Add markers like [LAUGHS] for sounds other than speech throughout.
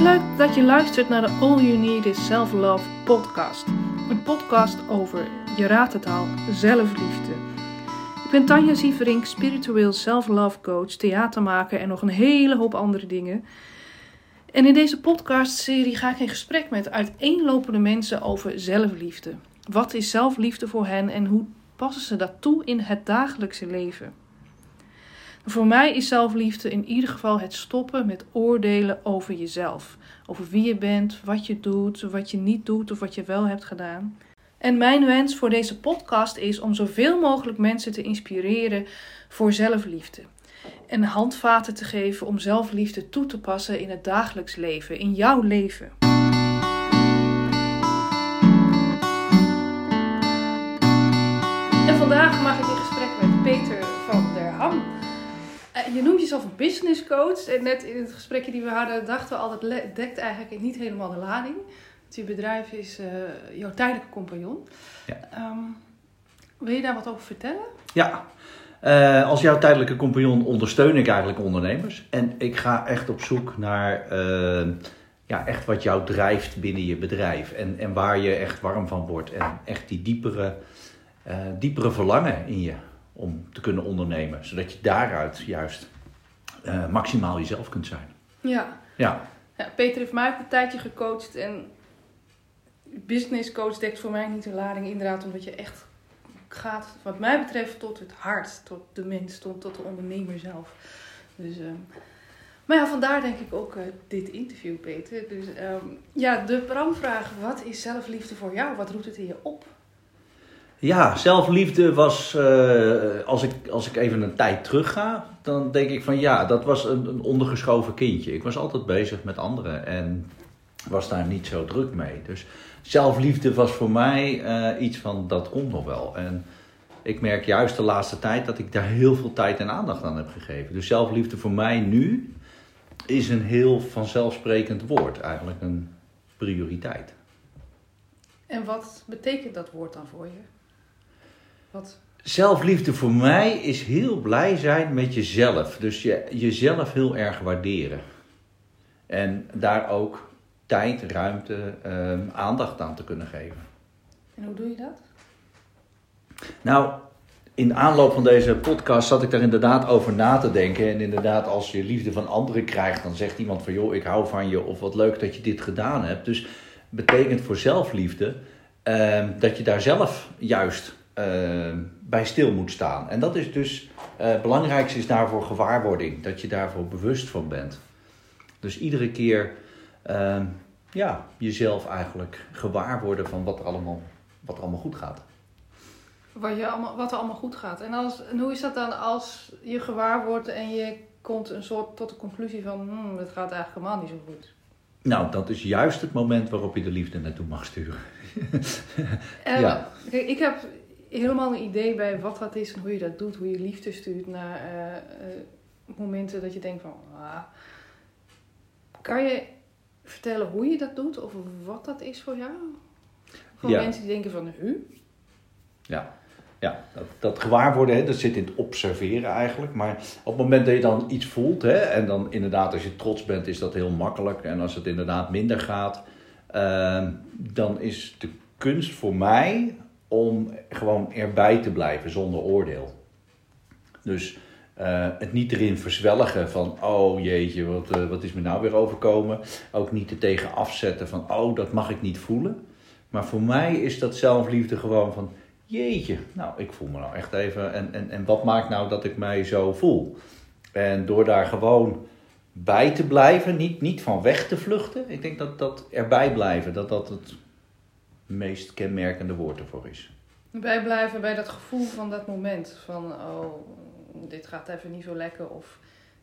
Wat leuk dat je luistert naar de All You Need Is Self Love podcast. Een podcast over, je raadt het al, zelfliefde. Ik ben Tanja Sieverink, spiritueel self-love coach, theatermaker en nog een hele hoop andere dingen. En in deze podcastserie ga ik in gesprek met uiteenlopende mensen over zelfliefde. Wat is zelfliefde voor hen en hoe passen ze dat toe in het dagelijkse leven? Voor mij is zelfliefde in ieder geval het stoppen met oordelen over jezelf. Over wie je bent, wat je doet, wat je niet doet of wat je wel hebt gedaan. En mijn wens voor deze podcast is om zoveel mogelijk mensen te inspireren voor zelfliefde. En handvaten te geven om zelfliefde toe te passen in het dagelijks leven, in jouw leven. En vandaag mag ik in gesprek met Peter Je noemt jezelf een business coach. En net in het gesprekje die we hadden, dachten we al, dat dekt eigenlijk niet helemaal de lading. Want je bedrijf is eh, jouw tijdelijke compagnon. Ja. Ehm, wil je daar wat over vertellen? Ja, eh, als jouw tijdelijke compagnon ondersteun ik eigenlijk ondernemers. En ik ga echt op zoek naar eh, ja, echt wat jou drijft binnen je bedrijf. En, en waar je echt warm van wordt. En echt die diepere, eh, diepere verlangen in je om te kunnen ondernemen. Zodat je daaruit juist eh, maximaal jezelf kunt zijn. Ja. Ja, ja. Peter heeft mij ook een tijdje gecoacht. En business coach dekt voor mij niet de lading. Inderdaad, omdat je echt gaat, wat mij betreft, tot het hart. Tot de mens, tot, tot de ondernemer zelf. Dus, ehm, maar ja, vandaar denk ik ook eh, dit interview, Peter. Dus ehm, ja, de bramvraag. Wat is zelfliefde voor jou? Wat roept het in je op? Ja, zelfliefde was, eh, als, ik, als ik even een tijd terug ga, dan denk ik van ja, dat was een, ondergeschoven kindje. Ik was altijd bezig met anderen en was daar niet zo druk mee. Dus zelfliefde was voor mij eh, iets van dat komt nog wel. En ik merk juist de laatste tijd dat ik daar heel veel tijd en aandacht aan heb gegeven. Dus zelfliefde voor mij nu is een heel vanzelfsprekend woord, eigenlijk een prioriteit. En wat betekent dat woord dan voor je? Wat? Zelfliefde voor mij is heel blij zijn met jezelf. Dus je, jezelf heel erg waarderen. En daar ook tijd, ruimte, ehm, aandacht aan te kunnen geven. En hoe doe je dat? Nou, in aanloop van deze podcast zat ik daar inderdaad over na te denken. En inderdaad, als je liefde van anderen krijgt, dan zegt iemand van joh, ik hou van je. Of wat leuk dat je dit gedaan hebt. Dus betekent voor zelfliefde ehm, dat je daar zelf juist bij stil moet staan. En dat is dus, eh, het belangrijkste is daarvoor gewaarwording. Dat je daarvoor bewust van bent. Dus iedere keer ehm, ja, jezelf eigenlijk gewaar worden van wat er allemaal, wat er allemaal goed gaat. Wat, je allemaal, wat er allemaal goed gaat. En, als, en hoe is dat dan als je gewaar wordt en je komt een soort tot de conclusie van... Hmm, het gaat eigenlijk helemaal niet zo goed. Nou, dat is juist het moment waarop je de liefde naartoe mag sturen. [LAUGHS] En, Ja. kijk, ik heb helemaal een idee bij wat dat is en hoe je dat doet. Hoe je liefde stuurt naar eh, eh, momenten dat je denkt van... Ah. Kan je vertellen hoe je dat doet of wat dat is voor jou? Voor Ja. mensen die denken van... Huh? Ja, ja dat, dat gewaarworden, hè, dat zit in het observeren eigenlijk. Maar op het moment dat je dan iets voelt, hè, en dan inderdaad als je trots bent, is dat heel makkelijk. En als het inderdaad minder gaat, ehm, dan is de kunst voor mij om gewoon erbij te blijven zonder oordeel. Dus eh, het niet erin verzwelgen van, oh jeetje, wat, eh, wat is me nou weer overkomen. Ook niet er tegen afzetten van, oh dat mag ik niet voelen. Maar voor mij is dat zelfliefde gewoon van, jeetje, nou ik voel me nou echt even. En, en, en wat maakt nou dat ik mij zo voel? En door daar gewoon bij te blijven, niet, niet van weg te vluchten. Ik denk dat dat erbij blijven, dat dat het meest kenmerkende woord ervoor is. Bij blijven bij dat gevoel van dat moment. Van, oh, dit gaat even niet zo lekker. Of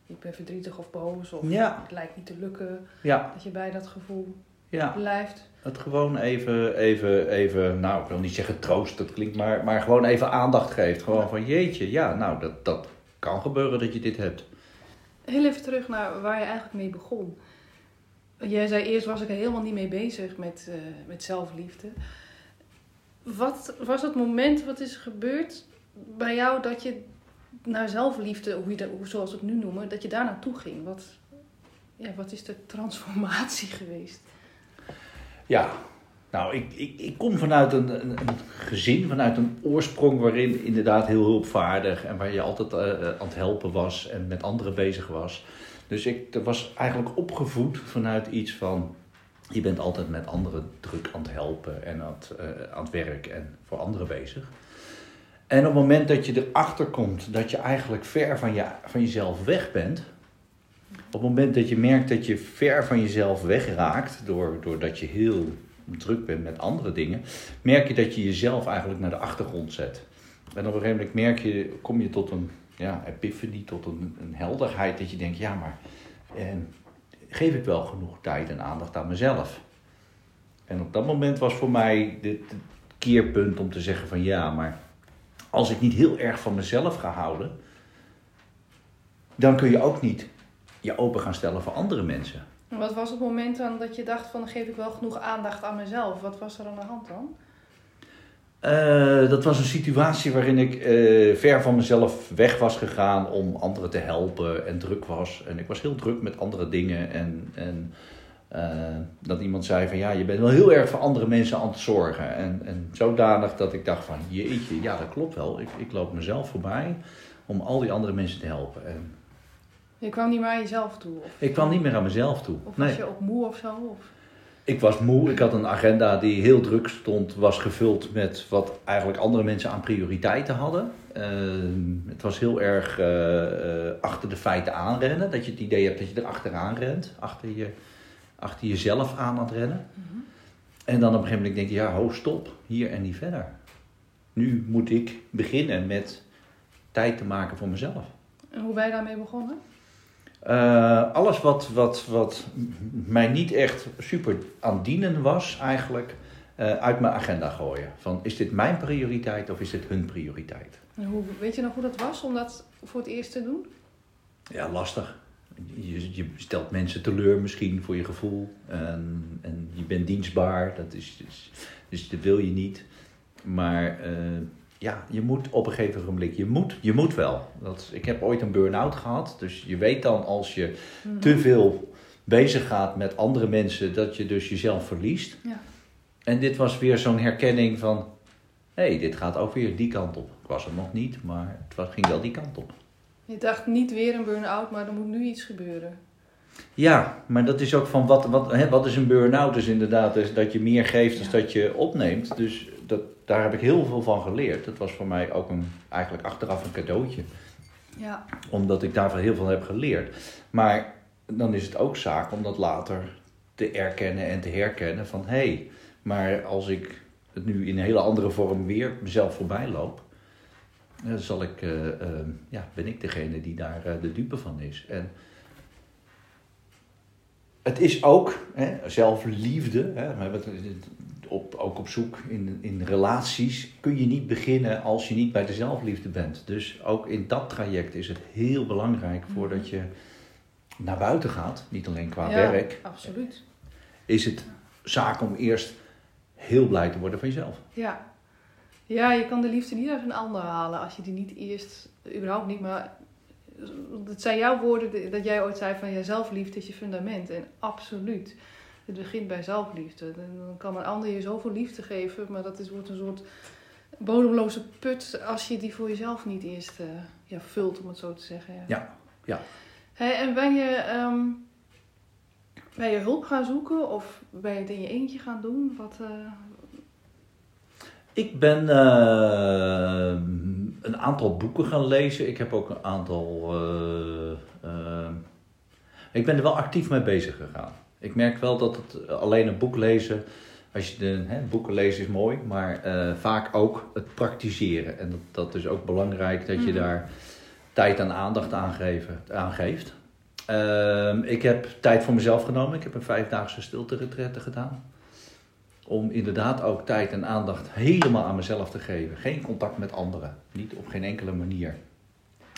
ik ben verdrietig of boos. Of Ja. het lijkt niet te lukken. Ja, Dat je bij dat gevoel ja. blijft. Het gewoon even, even, even, nou ik wil niet zeggen troost, dat klinkt maar, maar gewoon even aandacht geeft. Gewoon van jeetje, ja, nou dat, dat kan gebeuren dat je dit hebt. Heel even terug naar waar je eigenlijk mee begon. Jij zei eerst was ik er helemaal niet mee bezig met, eh, met zelfliefde. Wat was het moment, wat is er gebeurd bij jou dat je naar zelfliefde, hoe je zoals we het nu noemen, dat je daar naartoe ging? Wat, ja, wat is de transformatie [LAUGHS] geweest? Ja, nou, ik, ik, ik kom vanuit een, een, een, gezin, vanuit een oorsprong waarin inderdaad heel hulpvaardig en waar je altijd uh, aan het helpen was en met anderen bezig was. Dus ik was eigenlijk opgevoed vanuit iets van, je bent altijd met anderen druk aan het helpen en aan het, uh, aan het werk en voor anderen bezig. En op het moment dat je erachter komt dat je eigenlijk ver van, je, van jezelf weg bent, op het moment dat je merkt dat je ver van jezelf wegraakt, door, doordat je heel druk bent met andere dingen, merk je dat je jezelf eigenlijk naar de achtergrond zet. En op een gegeven moment merk je, kom je tot een ja, epiphany, tot een, een helderheid dat je denkt, ja maar eh, geef ik wel genoeg tijd en aandacht aan mezelf? En op dat moment was voor mij het keerpunt om te zeggen van ja, maar als ik niet heel erg van mezelf ga houden, dan kun je ook niet je open gaan stellen voor andere mensen. Wat was het moment dan dat je dacht van geef ik wel genoeg aandacht aan mezelf? Wat was er aan de hand dan? Uh, dat was een situatie waarin ik uh, ver van mezelf weg was gegaan om anderen te helpen en druk was. En ik was heel druk met andere dingen. En, en uh, dat iemand zei van ja, je bent wel heel erg voor andere mensen aan het zorgen. En, en zodanig dat ik dacht van jeetje, ja dat klopt wel. Ik, ik loop mezelf voorbij om al die andere mensen te helpen. En je kwam niet meer aan jezelf toe? Of? Ik kwam niet meer aan mezelf toe. Of was je ook moe of zo? Of? Ik was moe. Ik had een agenda die heel druk stond, was gevuld met wat eigenlijk andere mensen aan prioriteiten hadden. Uh, het was heel erg uh, uh, achter de feiten aanrennen. Dat je het idee hebt dat je er achteraan rent. Achter, je, achter jezelf aan aan het rennen. Mm -hmm. En dan op een gegeven moment denk je, ja, ho, stop. Hier en niet verder. Nu moet ik beginnen met tijd te maken voor mezelf. En hoe ben je daarmee begonnen? Uh, alles wat, wat, wat mij niet echt super aan dienen was, eigenlijk uh, uit mijn agenda gooien. Van is dit mijn prioriteit of is dit hun prioriteit? En hoe, weet je nog hoe dat was om dat voor het eerst te doen? Ja, lastig. Je, je stelt mensen teleur misschien voor je gevoel. En, en je bent dienstbaar, dat is, dus, dus dat wil je niet. Maar uh, ja, je moet op een gegeven moment, je moet, je moet wel. Dat, ik heb ooit een burn-out gehad, dus je weet dan als je mm. te veel bezig gaat met andere mensen, dat je dus jezelf verliest. Ja. En dit was weer zo'n herkenning van, hé, hey, dit gaat ook weer die kant op. Ik was er nog niet, maar het ging wel die kant op. Je dacht niet weer een burn-out, maar er moet nu iets gebeuren. Ja, maar dat is ook van wat, wat, hè, wat is een burn-out? Dus inderdaad, is dat je meer geeft dan dat je opneemt. Dus dat, daar heb ik heel veel van geleerd. Dat was voor mij ook een, eigenlijk achteraf een cadeautje. Ja. Omdat ik daarvan heel veel heb geleerd. Maar dan is het ook zaak om dat later te erkennen en te herkennen van hé, hey, maar als ik het nu in een hele andere vorm weer mezelf voorbij loop, dan zal ik, uh, uh, ja, ben ik degene die daar uh, de dupe van is. En het is ook hè, zelfliefde. Hè, we hebben het op, ook op zoek in, in relaties. Kun je niet beginnen als je niet bij de zelfliefde bent. Dus ook in dat traject is het heel belangrijk voordat je naar buiten gaat, niet alleen qua ja, werk. Absoluut. Is het zaak om eerst heel blij te worden van jezelf. Ja. Ja, je kan de liefde niet uit een ander halen als je die niet eerst, überhaupt niet, maar het zijn jouw woorden dat jij ooit zei van ja, zelfliefde is je fundament. En absoluut. Het begint bij zelfliefde. Dan kan een ander je zoveel liefde geven, maar dat is, wordt een soort bodemloze put als je die voor jezelf niet eerst uh, ja, vult, om het zo te zeggen. Ja, ja. ja. Hey, en ben je, um, ben je hulp gaan zoeken of ben je het in je eentje gaan doen? Wat, uh... Ik ben uh, een aantal boeken gaan lezen. Ik heb ook een aantal. ik ben er wel actief mee bezig gegaan. Ik merk wel dat het alleen een boek lezen, als je de hè, boeken lezen is mooi, maar uh, vaak ook het praktiseren. En dat, dat is ook belangrijk dat je mm. daar tijd en aandacht aan, geeft. Uh, ik heb tijd voor mezelf genomen. Ik heb een vijfdaagse stilte gedaan. Om inderdaad ook tijd en aandacht helemaal aan mezelf te geven. Geen contact met anderen. Niet op geen enkele manier.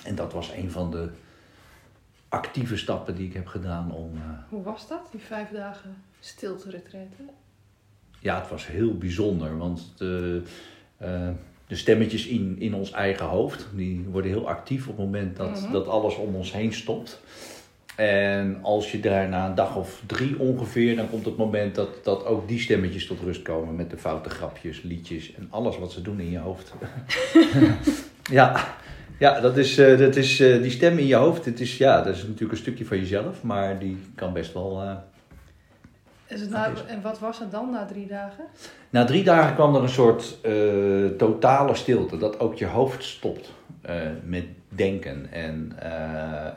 En dat was een van de actieve stappen die ik heb gedaan om. Uh, Hoe was dat, die vijf dagen stilte retraite? Ja, het was heel bijzonder, want de, uh, de stemmetjes in, in ons eigen hoofd, die worden heel actief op het moment dat, mm -hmm. dat alles om ons heen stopt. En als je daar na een dag of drie ongeveer, dan komt het moment dat, dat ook die stemmetjes tot rust komen met de foute grapjes, liedjes en alles wat ze doen in je hoofd. [LAUGHS] ja, ja, dat is, eh, dat is eh, die stem in je hoofd. Het is, ja, dat is natuurlijk een stukje van jezelf, maar die kan best wel. eh, Is het nou, en wat was het dan na drie dagen? Na drie dagen kwam er een soort totale stilte, dat ook je hoofd stopt met denken. En,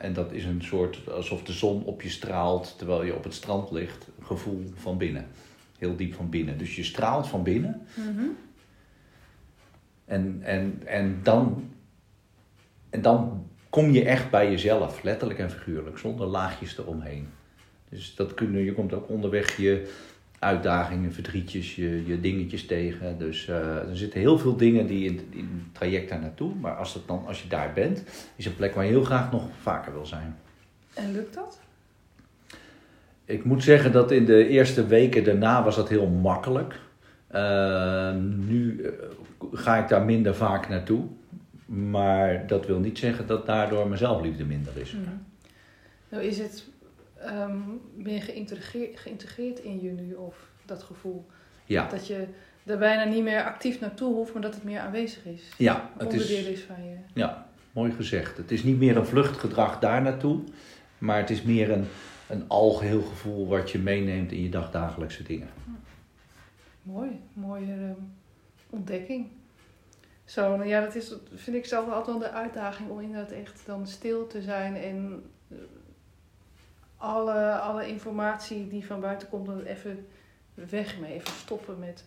en dat is een soort alsof de zon op je straalt terwijl je op het strand ligt. Gevoel van binnen. Heel diep van binnen. Dus je straalt van binnen. En, en, en, dan, en dan kom je echt bij jezelf, letterlijk en figuurlijk, zonder laagjes eromheen. Dus dat kunnen, je komt ook onderweg je uitdagingen, verdrietjes, je, je dingetjes tegen. Dus eh, er zitten heel veel dingen die in, in het traject daar naartoe. Maar als, het dan, als je daar bent, is een plek waar je heel graag nog vaker wil zijn. En lukt dat? Ik moet zeggen dat in de eerste weken daarna was dat heel makkelijk. Uh, nu uh, ga ik daar minder vaak naartoe. Maar dat wil niet zeggen dat daardoor mijn zelfliefde minder is. Mm. Nou is het, um, je geïntegreerd, geïntegreerd in je nu of dat gevoel? Ja. Dat je er bijna niet meer actief naartoe hoeft, maar dat het meer aanwezig is. Ja, het onderdeel is, van je. Ja, mooi gezegd. Het is niet meer een vluchtgedrag daar naartoe. Maar het is meer een, een algeheel gevoel wat je meeneemt in je dagdagelijkse dingen. Mooi, mooie um, ontdekking. Zo, nou ja, dat is, vind ik zelf altijd wel de uitdaging om inderdaad echt dan stil te zijn en uh, alle, alle informatie die van buiten komt, dan even weg mee, even stoppen met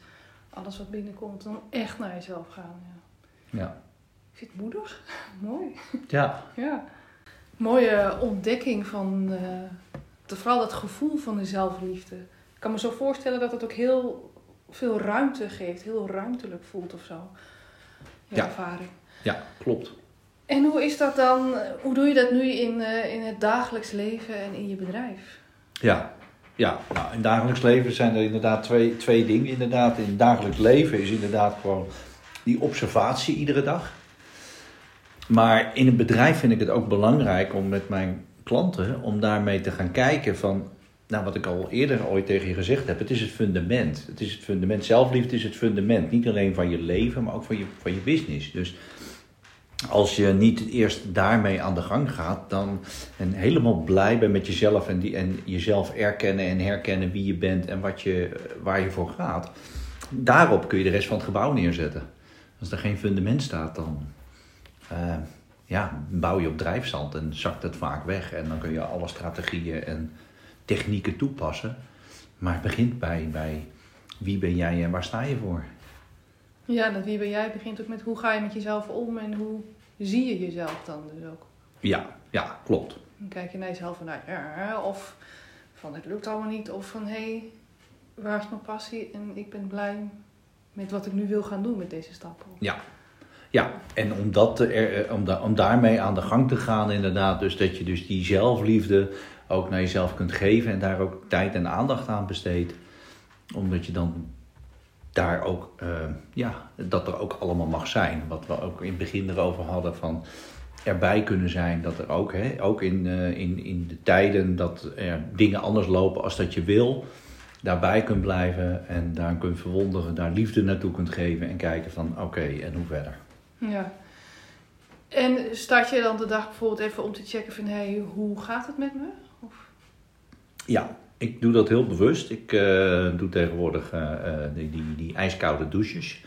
alles wat binnenkomt, dan echt naar jezelf gaan. Ja. ja. Ik vind het moedig, [LAUGHS] mooi. Ja. ja. Mooie ontdekking van, uh, vooral dat gevoel van de zelfliefde. Ik kan me zo voorstellen dat het ook heel veel ruimte geeft, heel ruimtelijk voelt of zo. Ja. ervaring. Ja, klopt. En hoe is dat dan, hoe doe je dat nu in, uh, in het dagelijks leven en in je bedrijf? Ja, ja. Nou, in het dagelijks leven zijn er inderdaad twee, twee dingen. Inderdaad, in het dagelijks leven is inderdaad gewoon die observatie iedere dag. Maar in een bedrijf vind ik het ook belangrijk om met mijn klanten, om daarmee te gaan kijken van, nou wat ik al eerder ooit tegen je gezegd heb, het is het fundament. Het is het fundament. Zelfliefde is het fundament. Niet alleen van je leven, maar ook van je, van je business. Dus als je niet eerst daarmee aan de gang gaat, dan en helemaal blij bent met jezelf en, die, en jezelf erkennen en herkennen wie je bent en wat je, waar je voor gaat, daarop kun je de rest van het gebouw neerzetten. Als er geen fundament staat, dan uh, ja, bouw je op drijfzand en zakt het vaak weg. En dan kun je alle strategieën en technieken toepassen. Maar het begint bij, bij wie ben jij en waar sta je voor? Ja, dat wie ben jij begint ook met hoe ga je met jezelf om en hoe zie je jezelf dan dus ook. Ja, ja, klopt. Dan kijk je naar jezelf van, nou, of van het lukt allemaal niet, of van hé, hey, waar is mijn passie en ik ben blij met wat ik nu wil gaan doen met deze stappen. Ja, ja, en om, dat te, om, da, om daarmee aan de gang te gaan, inderdaad, dus dat je dus die zelfliefde ook naar jezelf kunt geven en daar ook tijd en aandacht aan besteedt. Omdat je dan daar ook, uh, ja, dat er ook allemaal mag zijn. Wat we ook in het begin erover hadden van erbij kunnen zijn. Dat er ook, hè, ook in, uh, in, in de tijden dat er dingen anders lopen als dat je wil, daarbij kunt blijven en daar kunt verwonderen, daar liefde naartoe kunt geven en kijken van oké, en hoe verder. Ja. En start je dan de dag bijvoorbeeld even om te checken van hé, hey, hoe gaat het met me? Of? Ja, ik doe dat heel bewust. Ik uh, doe tegenwoordig uh, die, die, die, ijskoude douches.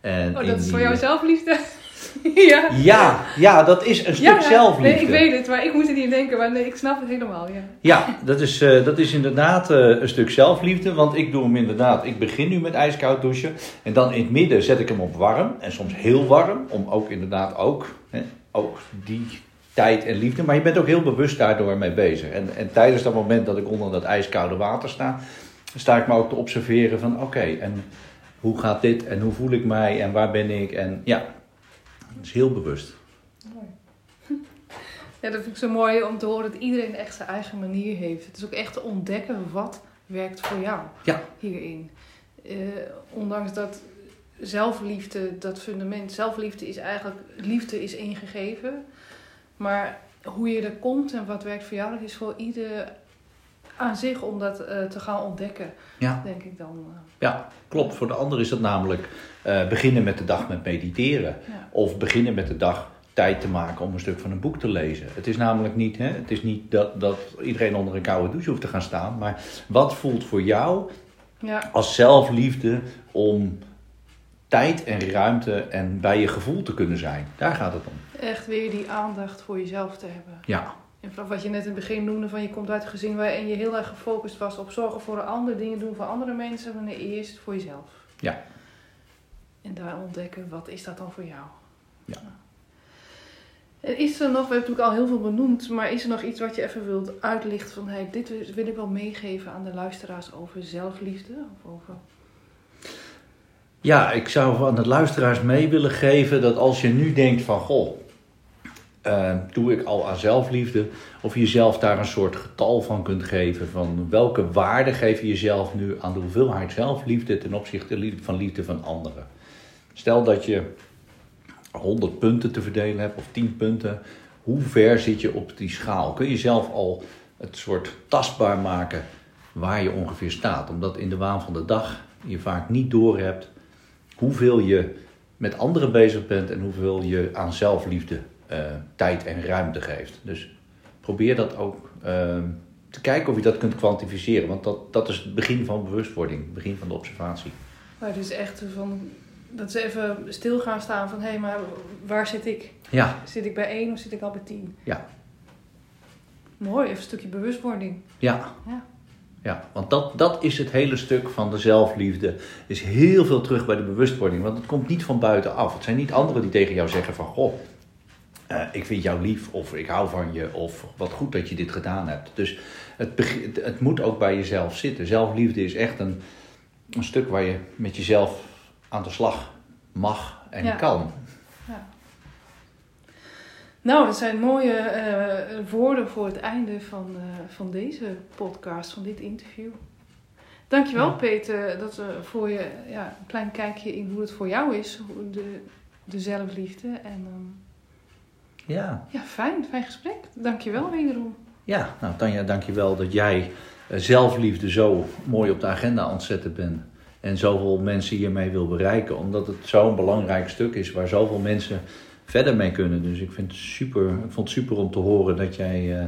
En oh, dat is die, voor jou zelfliefde? [LAUGHS] ja. ja. Ja, dat is een stuk ja, zelfliefde. Nee, ik weet het, maar ik moet er niet denken. Maar nee, ik snap het helemaal, ja. Ja, dat is, uh, dat is inderdaad een stuk zelfliefde. Want ik doe hem inderdaad, ik begin nu met ijskoud douchen. En dan in het midden zet ik hem op warm. En soms heel warm. Om ook inderdaad ook, hè, ook die tijd en liefde. Maar je bent ook heel bewust daardoor mee bezig. En, en tijdens dat moment dat ik onder dat ijskoude water sta, sta ik me ook te observeren van oké, okay, en hoe gaat dit en hoe voel ik mij en waar ben ik? En ja, dat is heel bewust. Mooi. [LAUGHS] Ja, dat vind ik zo mooi om te horen dat iedereen echt zijn eigen manier heeft. Het is ook echt te ontdekken wat werkt voor jou ja. hierin. Uh, ondanks dat zelfliefde, dat fundament, zelfliefde is eigenlijk, liefde is ingegeven. Maar hoe je er komt en wat werkt voor jou, dat is voor ieder aan zich om dat eh, te gaan ontdekken, Ja. denk ik dan. eh. Ja, klopt. Voor de ander is dat namelijk eh, beginnen met de dag met mediteren. ja. Of beginnen met de dag tijd te maken om een stuk van een boek te lezen. Het is namelijk niet, hè, het is niet dat, dat iedereen onder een koude douche hoeft te gaan staan. Maar wat voelt voor jou ja, als zelfliefde om tijd en ruimte en bij je gevoel te kunnen zijn? Daar gaat het om. echt weer die aandacht voor jezelf te hebben. Ja, In plaats wat je net in het begin noemde, van je komt uit een gezin waarin je heel erg gefocust was op zorgen voor een ander, dingen doen voor andere mensen, maar eerst voor jezelf. Ja. En daar ontdekken, wat is dat dan voor jou? Ja. En Is er nog, we hebben natuurlijk al heel veel benoemd, maar is er nog iets wat je even wilt uitlichten van, hey, dit wil ik wel meegeven aan de luisteraars over zelfliefde? Of over... Ja, ik zou aan de luisteraars mee willen geven dat als je nu denkt van goh, eh, doe ik al aan zelfliefde, of je jezelf daar een soort getal van kunt geven van welke waarde geef je jezelf nu aan de hoeveelheid zelfliefde ten opzichte van liefde van anderen. Stel dat je 100 punten te verdelen hebt of 10 punten, hoe ver zit je op die schaal? Kun je zelf al het soort tastbaar maken waar je ongeveer staat, omdat in de waan van de dag je vaak niet doorhebt hoeveel je met anderen bezig bent en hoeveel je aan zelfliefde eh, tijd en ruimte geeft. Dus probeer dat ook eh, te kijken of je dat kunt kwantificeren, want dat, dat is het begin van bewustwording, het begin van de observatie. Maar dus echt van, dat ze even stil gaan staan van, hé, hey, maar waar zit ik? Ja, Zit ik bij één of zit ik al bij tien? Ja. Mooi, even een stukje bewustwording. ja. Ja. Ja, want dat, dat is het hele stuk van de zelfliefde. is heel veel terug bij de bewustwording. Want het komt niet van buitenaf. Het zijn niet anderen die tegen jou zeggen van... Goh, eh, ik vind jou lief of ik hou van je of wat goed dat je dit gedaan hebt. Dus het, het moet ook bij jezelf zitten. Zelfliefde is echt een, een stuk waar je met jezelf aan de slag mag en Ja. kan. Nou, dat zijn mooie eh, woorden voor het einde van, eh, van deze podcast, van dit interview. Dankjewel, Ja. Peter, dat, we voor je ja, een klein kijkje in hoe het voor jou is, de, de zelfliefde. En ehm, Ja, ja, fijn, fijn gesprek. Dankjewel wederom. ja nou Tanja, dankjewel dat jij eh, zelfliefde zo mooi op de agenda aan het zetten bent. En zoveel mensen hiermee wil bereiken. Omdat het zo'n belangrijk stuk is waar zoveel mensen verder mee kunnen. Dus ik, vind het super, ik vond het super om te horen dat jij eh,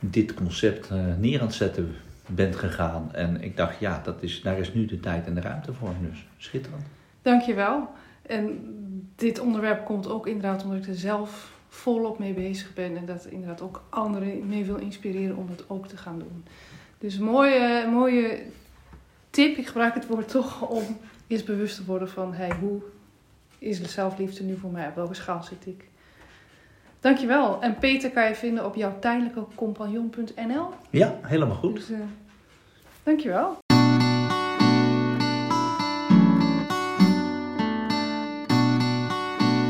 dit concept eh, neer aan het zetten bent gegaan. En ik dacht, ja, dat is, daar is nu de tijd en de ruimte voor. Dus schitterend. Dankjewel. En dit onderwerp komt ook inderdaad omdat ik er zelf volop mee bezig ben. En dat inderdaad ook anderen mee wil inspireren om dat ook te gaan doen. Dus mooie, mooie tip. Ik gebruik het woord toch om eens bewust te worden van... Hey, hoe is de zelfliefde nu voor mij? Op welke schaal zit ik? Dankjewel. En Peter kan je vinden op jouw tijdelijke compagnon.nl. Ja, helemaal goed. Dus, eh, dankjewel.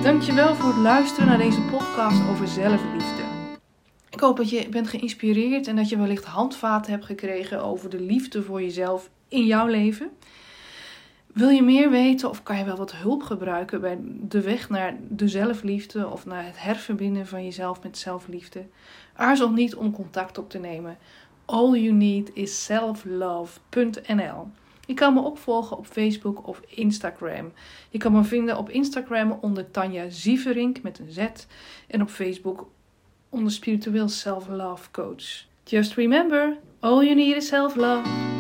Dankjewel voor het luisteren naar deze podcast over zelfliefde. Ik hoop dat je bent geïnspireerd en dat je wellicht handvaten hebt gekregen over de liefde voor jezelf in jouw leven. Wil je meer weten of kan je wel wat hulp gebruiken bij de weg naar de zelfliefde of naar het herverbinden van jezelf met zelfliefde? Aarzel niet om contact op te nemen. All you need is selflove.nl. Je kan me opvolgen op Facebook of Instagram. Je kan me vinden op Instagram onder Tanja Zieverink met een Z en op Facebook onder Spiritueel Self Love Coach. Just remember, all you need is self love.